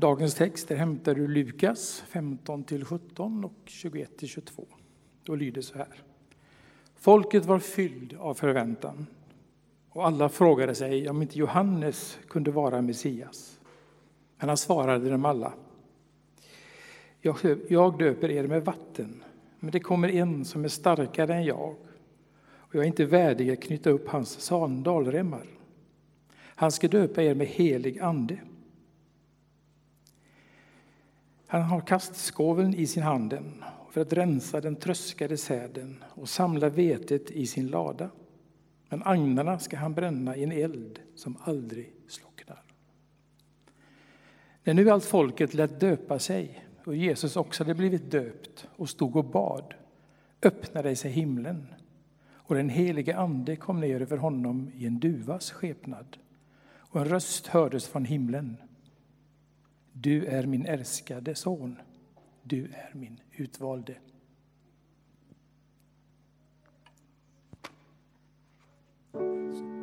dagens text är hämtad ur Lukas 15-17 och 21-22. Då lyder så här. Folket var fylld av förväntan och alla frågade sig om inte Johannes kunde vara Messias. Men han svarade dem alla. Jag döper er med vatten, men det kommer en som är starkare än jag och jag är inte värdig att knyta upp hans sandalremmar. Han ska döpa er med helig ande. Han har kastskoveln i sin handen för att rensa den tröskade säden och samla vetet i sin lada. Men agnarna ska han bränna i en eld som aldrig slocknar. När nu allt folket lät döpa sig och Jesus också hade blivit döpt och stod och bad öppnade sig himlen och den helige Ande kom ner över honom i en duvas skepnad och en röst hördes från himlen. Du är min älskade son, du är min utvalde.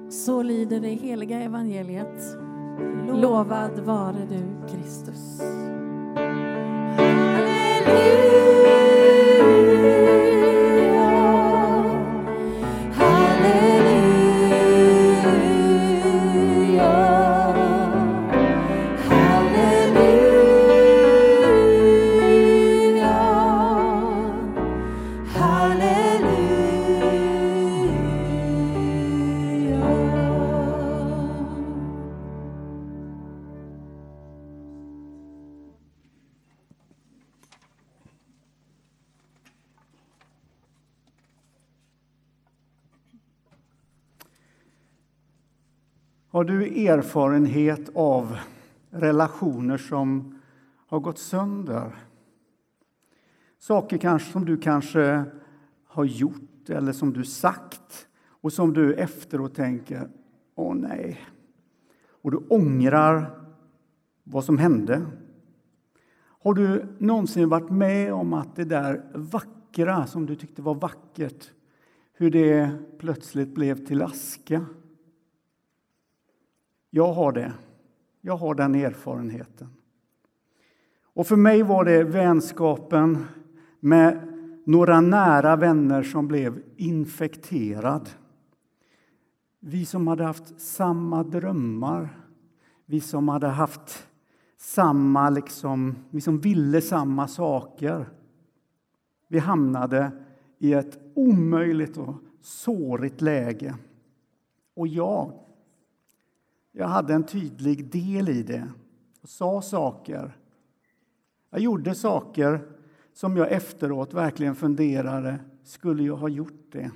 Så lyder det heliga evangeliet. Lovad vare du, Kristus. Du erfarenhet av relationer som har gått sönder? Saker kanske som du kanske har gjort eller som du sagt och som du efteråt tänker, åh nej. Och du ångrar vad som hände. Har du någonsin varit med om att det där vackra som du tyckte var vackert, hur det plötsligt blev till aska? Jag har det. Jag har den erfarenheten. Och för mig var det vänskapen med några nära vänner som blev infekterad. Vi som hade haft samma drömmar, vi som hade haft samma, liksom, vi som ville samma saker. Vi hamnade i ett omöjligt och sårigt läge. Och jag jag hade en tydlig del i det och sa saker. Jag gjorde saker som jag efteråt verkligen funderade, skulle jag ha gjort det?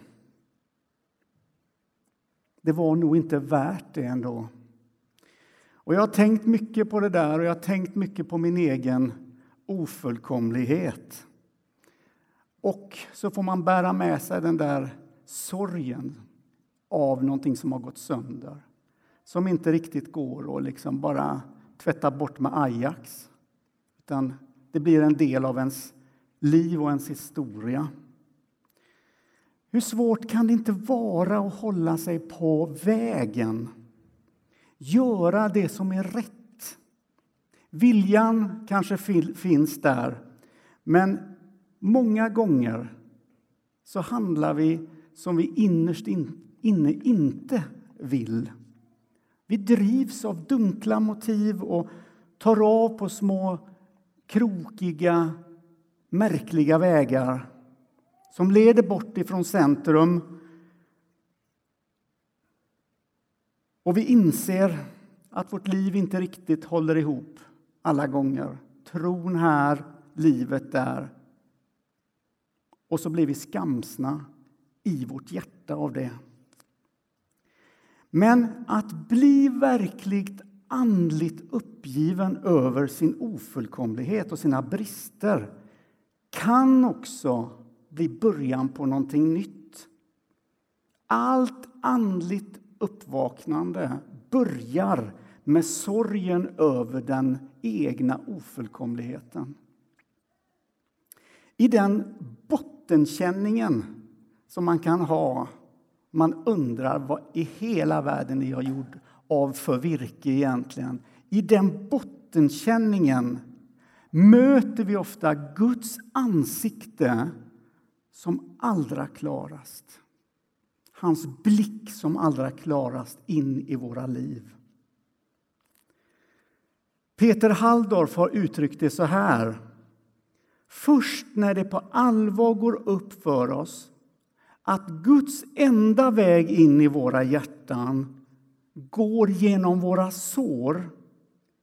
Det var nog inte värt det ändå. Och jag har tänkt mycket på det där och jag har tänkt mycket på min egen ofullkomlighet. Och så får man bära med sig den där sorgen av någonting som har gått sönder som inte riktigt går att liksom bara tvätta bort med Ajax. Utan det blir en del av ens liv och ens historia. Hur svårt kan det inte vara att hålla sig på vägen? Göra det som är rätt. Viljan kanske finns där, men många gånger så handlar vi som vi innerst inne inte vill. Vi drivs av dunkla motiv och tar av på små krokiga, märkliga vägar som leder bort ifrån centrum. Och vi inser att vårt liv inte riktigt håller ihop alla gånger. Tron här, livet där. Och så blir vi skamsna i vårt hjärta av det. Men att bli verkligt andligt uppgiven över sin ofullkomlighet och sina brister kan också bli början på någonting nytt. Allt andligt uppvaknande börjar med sorgen över den egna ofullkomligheten. I den bottenkänningen som man kan ha man undrar vad i hela världen är jag gjord av för virke egentligen. I den bottenkänningen möter vi ofta Guds ansikte som allra klarast. Hans blick som allra klarast in i våra liv. Peter Halldorf har uttryckt det så här. Först när det på allvar går upp för oss att Guds enda väg in i våra hjärtan går genom våra sår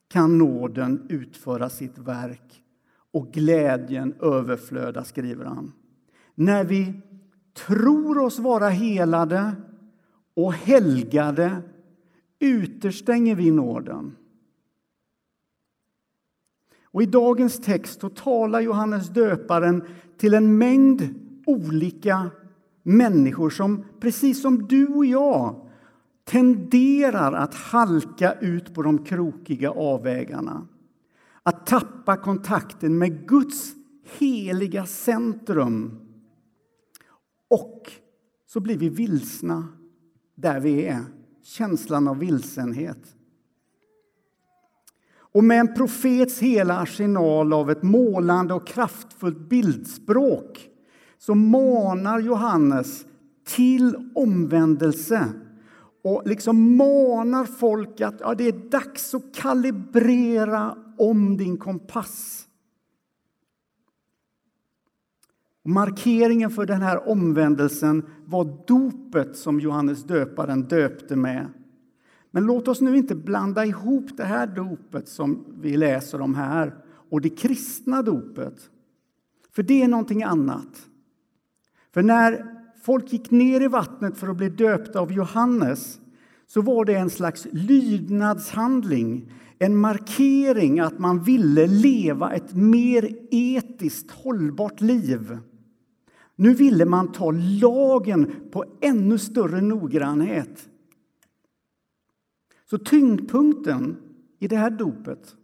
kan nåden utföra sitt verk och glädjen överflöda, skriver han. När vi tror oss vara helade och helgade utestänger vi nåden. Och I dagens text talar Johannes döparen till en mängd olika människor som precis som du och jag tenderar att halka ut på de krokiga avvägarna. Att tappa kontakten med Guds heliga centrum. Och så blir vi vilsna där vi är. Känslan av vilsenhet. Och med en profets hela arsenal av ett målande och kraftfullt bildspråk så manar Johannes till omvändelse och liksom manar folk att ja, det är dags att kalibrera om din kompass. Markeringen för den här omvändelsen var dopet som Johannes döparen döpte med. Men låt oss nu inte blanda ihop det här dopet som vi läser om här och det kristna dopet. För det är någonting annat. För när folk gick ner i vattnet för att bli döpta av Johannes så var det en slags lydnadshandling, en markering att man ville leva ett mer etiskt hållbart liv. Nu ville man ta lagen på ännu större noggrannhet. Så tyngdpunkten i det här dopet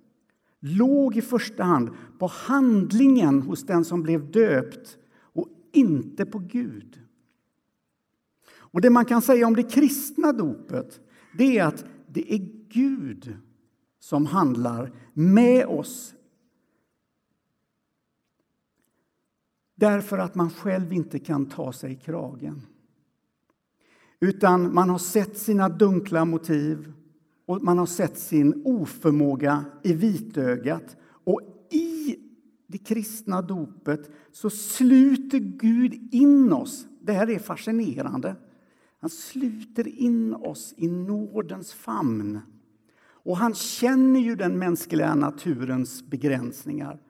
låg i första hand på handlingen hos den som blev döpt inte på Gud. Och Det man kan säga om det kristna dopet det är att det är Gud som handlar med oss därför att man själv inte kan ta sig i kragen. Utan man har sett sina dunkla motiv och man har sett sin oförmåga i vitögat. Det kristna dopet så sluter Gud in oss. Det här är fascinerande. Han sluter in oss i nådens famn. Och han känner ju den mänskliga naturens begränsningar.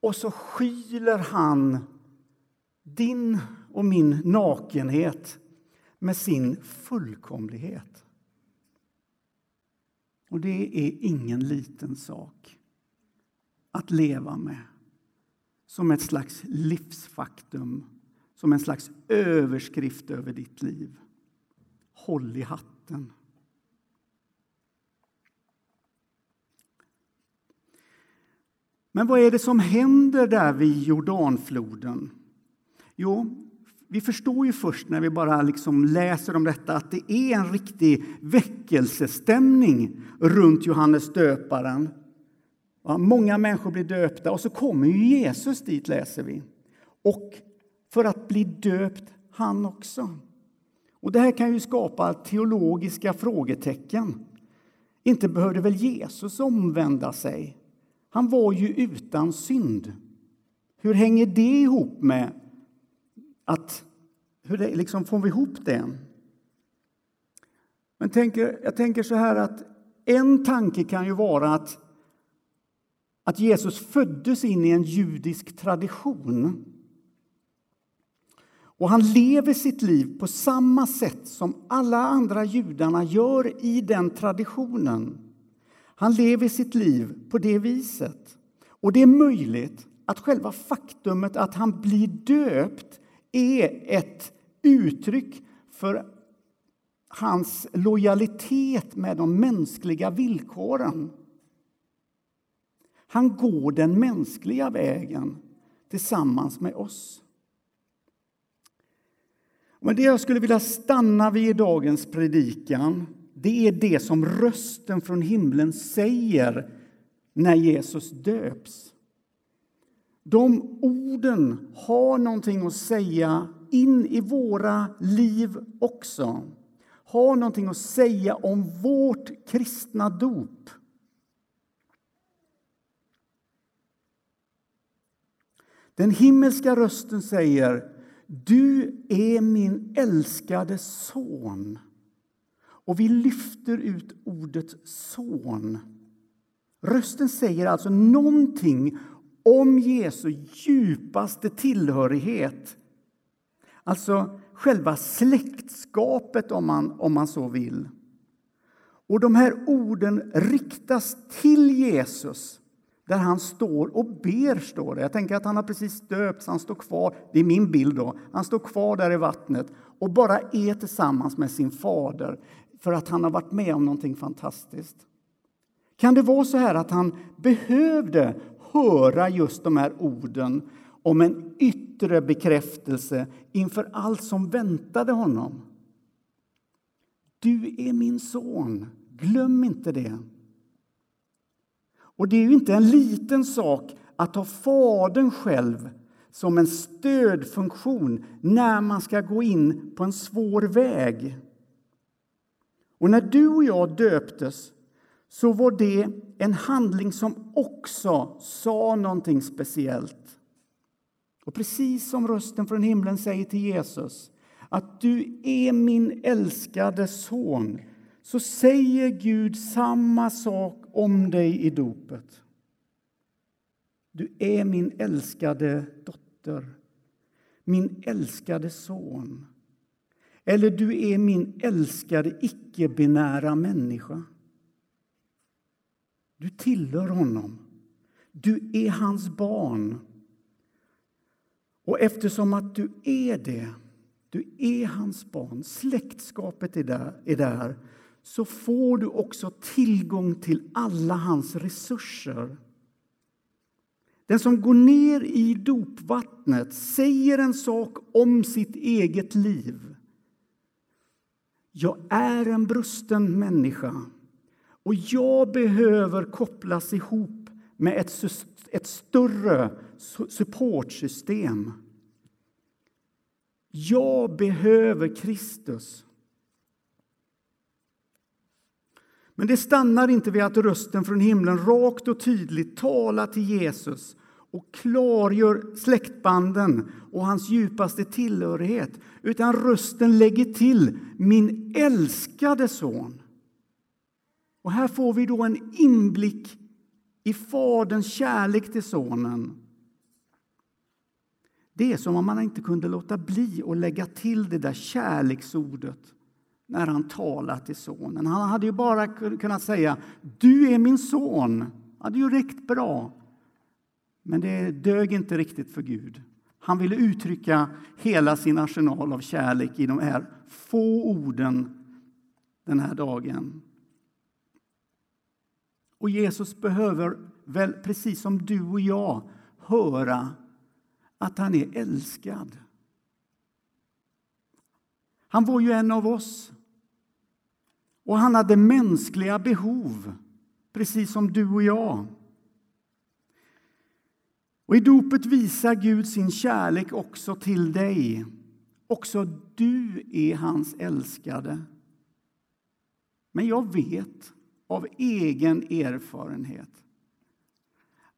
Och så skyler han din och min nakenhet med sin fullkomlighet. Och det är ingen liten sak att leva med som ett slags livsfaktum, som en slags överskrift över ditt liv. Håll i hatten. Men vad är det som händer där vid Jordanfloden? Jo, vi förstår ju först när vi bara liksom läser om detta att det är en riktig väckelsestämning runt Johannes döparen. Många människor blir döpta och så kommer ju Jesus dit, läser vi. Och för att bli döpt han också. Och Det här kan ju skapa teologiska frågetecken. Inte behövde väl Jesus omvända sig? Han var ju utan synd. Hur hänger det ihop med att... Hur det, liksom, får vi ihop det? Men tänker, jag tänker så här att en tanke kan ju vara att, att Jesus föddes in i en judisk tradition och han lever sitt liv på samma sätt som alla andra judarna gör i den traditionen. Han lever sitt liv på det viset. Och det är möjligt att själva faktumet att han blir döpt är ett uttryck för hans lojalitet med de mänskliga villkoren. Han går den mänskliga vägen tillsammans med oss. Men det jag skulle vilja stanna vid i dagens predikan det är det som rösten från himlen säger när Jesus döps. De orden har någonting att säga in i våra liv också. Har någonting att säga om vårt kristna dop. Den himmelska rösten säger Du är min älskade son. Och vi lyfter ut ordet son. Rösten säger alltså någonting om Jesu djupaste tillhörighet. Alltså själva släktskapet, om man, om man så vill. Och de här orden riktas till Jesus, där han står och ber. står det. Jag tänker att han har precis döpts, han står kvar. Det är min bild. då. Han står kvar där i vattnet och bara är tillsammans med sin fader för att han har varit med om någonting fantastiskt. Kan det vara så här att han behövde höra just de här orden om en yttre bekräftelse inför allt som väntade honom? Du är min son, glöm inte det. Och det är ju inte en liten sak att ha Fadern själv som en stödfunktion när man ska gå in på en svår väg. Och när du och jag döptes så var det en handling som också sa någonting speciellt. Och precis som rösten från himlen säger till Jesus att du är min älskade son så säger Gud samma sak om dig i dopet. Du är min älskade dotter, min älskade son. Eller du är min älskade icke-binära människa. Du tillhör honom. Du är hans barn. Och eftersom att du är det, du är hans barn, släktskapet är där, är där så får du också tillgång till alla hans resurser. Den som går ner i dopvattnet säger en sak om sitt eget liv. Jag är en brusten människa och jag behöver kopplas ihop med ett, ett större supportsystem. Jag behöver Kristus. Men det stannar inte vid att rösten från himlen rakt och tydligt talar till Jesus och klargör släktbanden och hans djupaste tillhörighet. Utan rösten lägger till min älskade son. Och här får vi då en inblick i Faderns kärlek till Sonen. Det är som om man inte kunde låta bli att lägga till det där kärleksordet när han talade till sonen. Han hade ju bara kunnat säga du är min son. Det hade ju räckt bra. Men det dög inte riktigt för Gud. Han ville uttrycka hela sin arsenal av kärlek i de här få orden den här dagen. Och Jesus behöver väl, precis som du och jag, höra att han är älskad. Han var ju en av oss. Och han hade mänskliga behov, precis som du och jag. Och I dopet visar Gud sin kärlek också till dig. Också du är hans älskade. Men jag vet av egen erfarenhet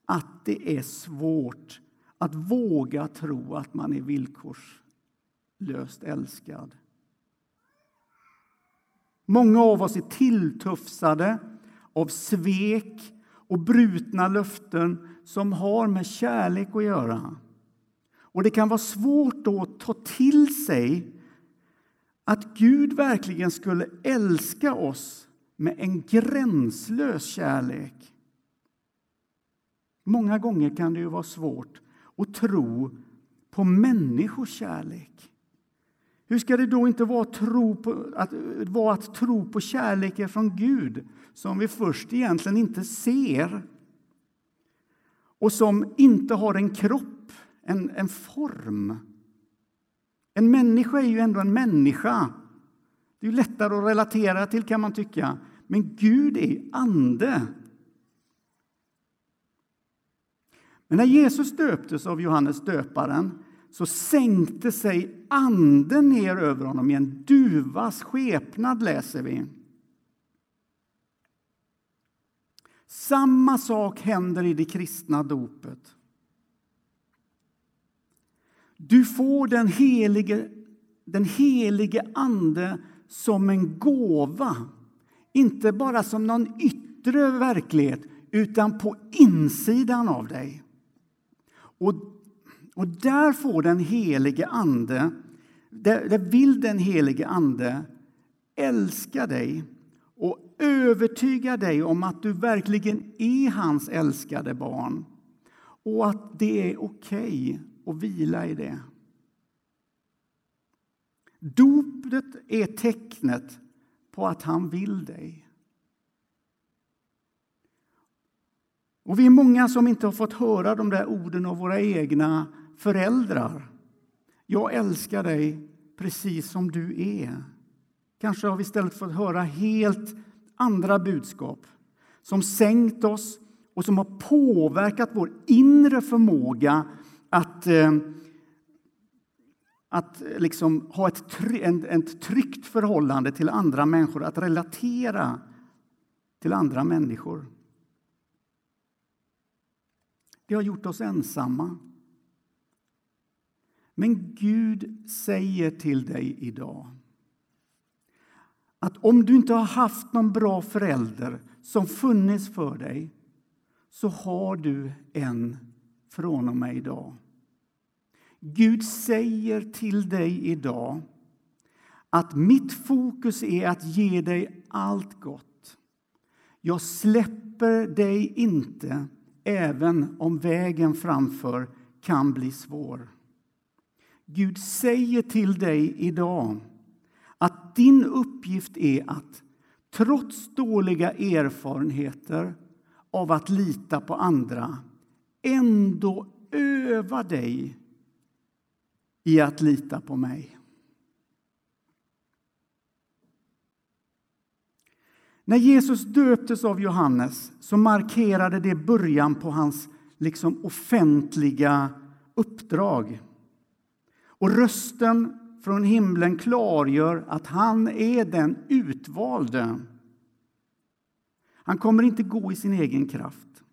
att det är svårt att våga tro att man är villkorslöst älskad. Många av oss är tilltufsade av svek och brutna löften som har med kärlek att göra. Och Det kan vara svårt då att ta till sig att Gud verkligen skulle älska oss med en gränslös kärlek. Många gånger kan det ju vara svårt att tro på människors kärlek. Hur ska det då inte vara, tro på, att, vara att tro på kärleken från Gud som vi först egentligen inte ser och som inte har en kropp, en, en form? En människa är ju ändå en människa. Det är lättare att relatera till, kan man tycka. Men Gud är ande. Men när Jesus döptes av Johannes döparen så sänkte sig anden ner över honom i en duvas skepnad, läser vi. Samma sak händer i det kristna dopet. Du får den helige, den helige Ande som en gåva. Inte bara som någon yttre verklighet, utan på insidan av dig. Och, och där får den helige Ande, där, där vill den helige Ande älska dig och övertyga dig om att du verkligen är hans älskade barn och att det är okej okay att vila i det. Dopet är tecknet på att han vill dig. Och vi är många som inte har fått höra de där orden av våra egna föräldrar. Jag älskar dig precis som du är. Kanske har vi istället fått höra helt andra budskap som sänkt oss och som har påverkat vår inre förmåga att, eh, att liksom ha ett, ett tryggt förhållande till andra människor, att relatera till andra människor. Det har gjort oss ensamma. Men Gud säger till dig idag att om du inte har haft någon bra förälder som funnits för dig så har du en från och med idag. Gud säger till dig idag att mitt fokus är att ge dig allt gott. Jag släpper dig inte även om vägen framför kan bli svår. Gud säger till dig idag att din uppgift är att trots dåliga erfarenheter av att lita på andra ändå öva dig i att lita på mig. När Jesus döptes av Johannes så markerade det början på hans liksom offentliga uppdrag. Och rösten från himlen klargör att han är den utvalde. Han kommer inte gå i sin egen kraft.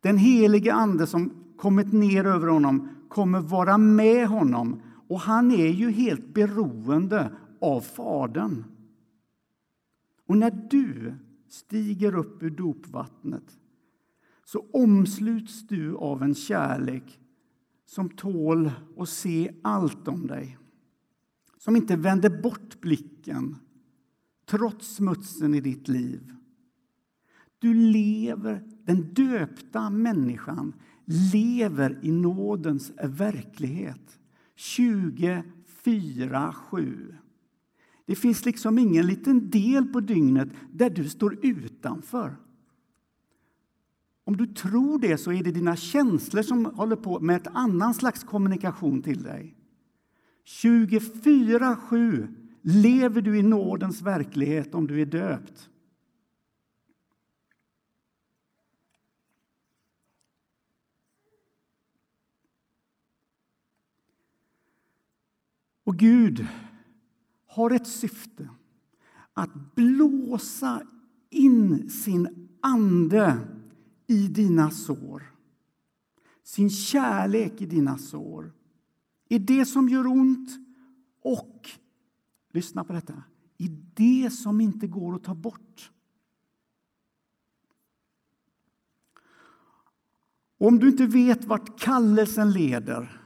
Den helige Ande som kommit ner över honom kommer vara med honom och han är ju helt beroende av Fadern. Och när du stiger upp ur dopvattnet så omsluts du av en kärlek som tål att se allt om dig. Som inte vänder bort blicken trots smutsen i ditt liv. Du lever, den döpta människan lever i nådens verklighet 24-7. Det finns liksom ingen liten del på dygnet där du står utanför. Om du tror det så är det dina känslor som håller på med ett annan slags kommunikation till dig. 24-7 lever du i nådens verklighet om du är döpt. Och Gud har ett syfte att blåsa in sin ande i dina sår. Sin kärlek i dina sår. I det som gör ont och, lyssna på detta, i det som inte går att ta bort. Om du inte vet vart kallelsen leder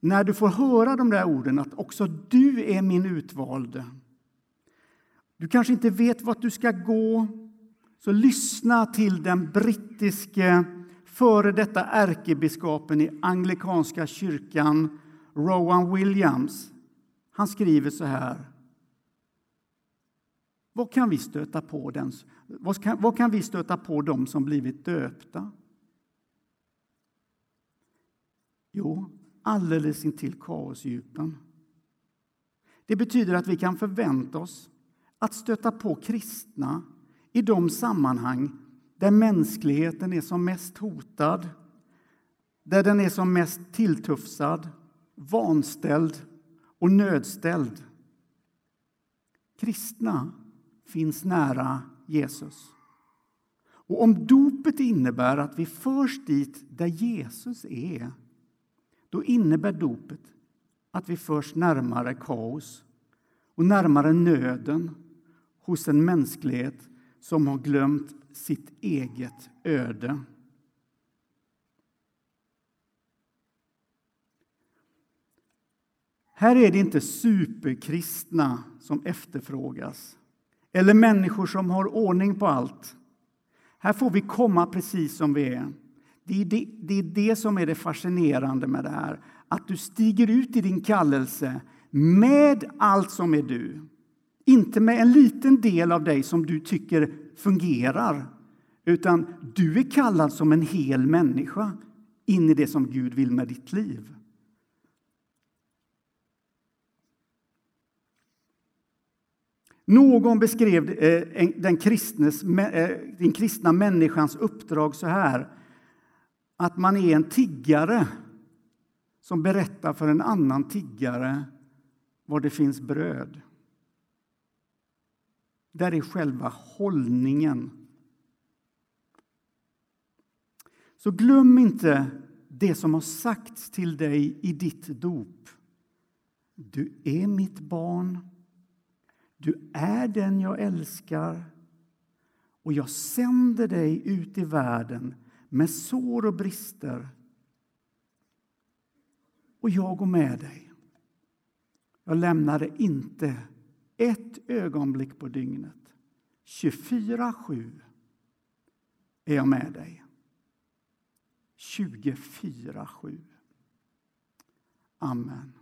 när du får höra de där orden att också du är min utvalde. Du kanske inte vet vart du ska gå, så lyssna till den brittiske före detta ärkebiskopen i anglikanska kyrkan, Rowan Williams. Han skriver så här. Vad kan vi stöta på, den, vad kan, vad kan vi stöta på dem som blivit döpta? Jo, alldeles intill kaosdjupen. Det betyder att vi kan förvänta oss att stöta på kristna i de sammanhang där mänskligheten är som mest hotad, där den är som mest tilltufsad, vanställd och nödställd. Kristna finns nära Jesus. Och om dopet innebär att vi förs dit där Jesus är då innebär dopet att vi förs närmare kaos och närmare nöden hos en mänsklighet som har glömt sitt eget öde. Här är det inte superkristna som efterfrågas eller människor som har ordning på allt. Här får vi komma precis som vi är. Det är det, det är det, som är det fascinerande med det här. Att du stiger ut i din kallelse med allt som är du. Inte med en liten del av dig som du tycker fungerar. Utan du är kallad som en hel människa in i det som Gud vill med ditt liv. Någon beskrev eh, den, kristnes, eh, den kristna människans uppdrag så här att man är en tiggare som berättar för en annan tiggare var det finns bröd. Där är själva hållningen. Så glöm inte det som har sagts till dig i ditt dop. Du är mitt barn. Du är den jag älskar och jag sänder dig ut i världen med sår och brister. Och jag går med dig. Jag lämnar dig inte ett ögonblick på dygnet. 24-7 är jag med dig. 24-7. Amen.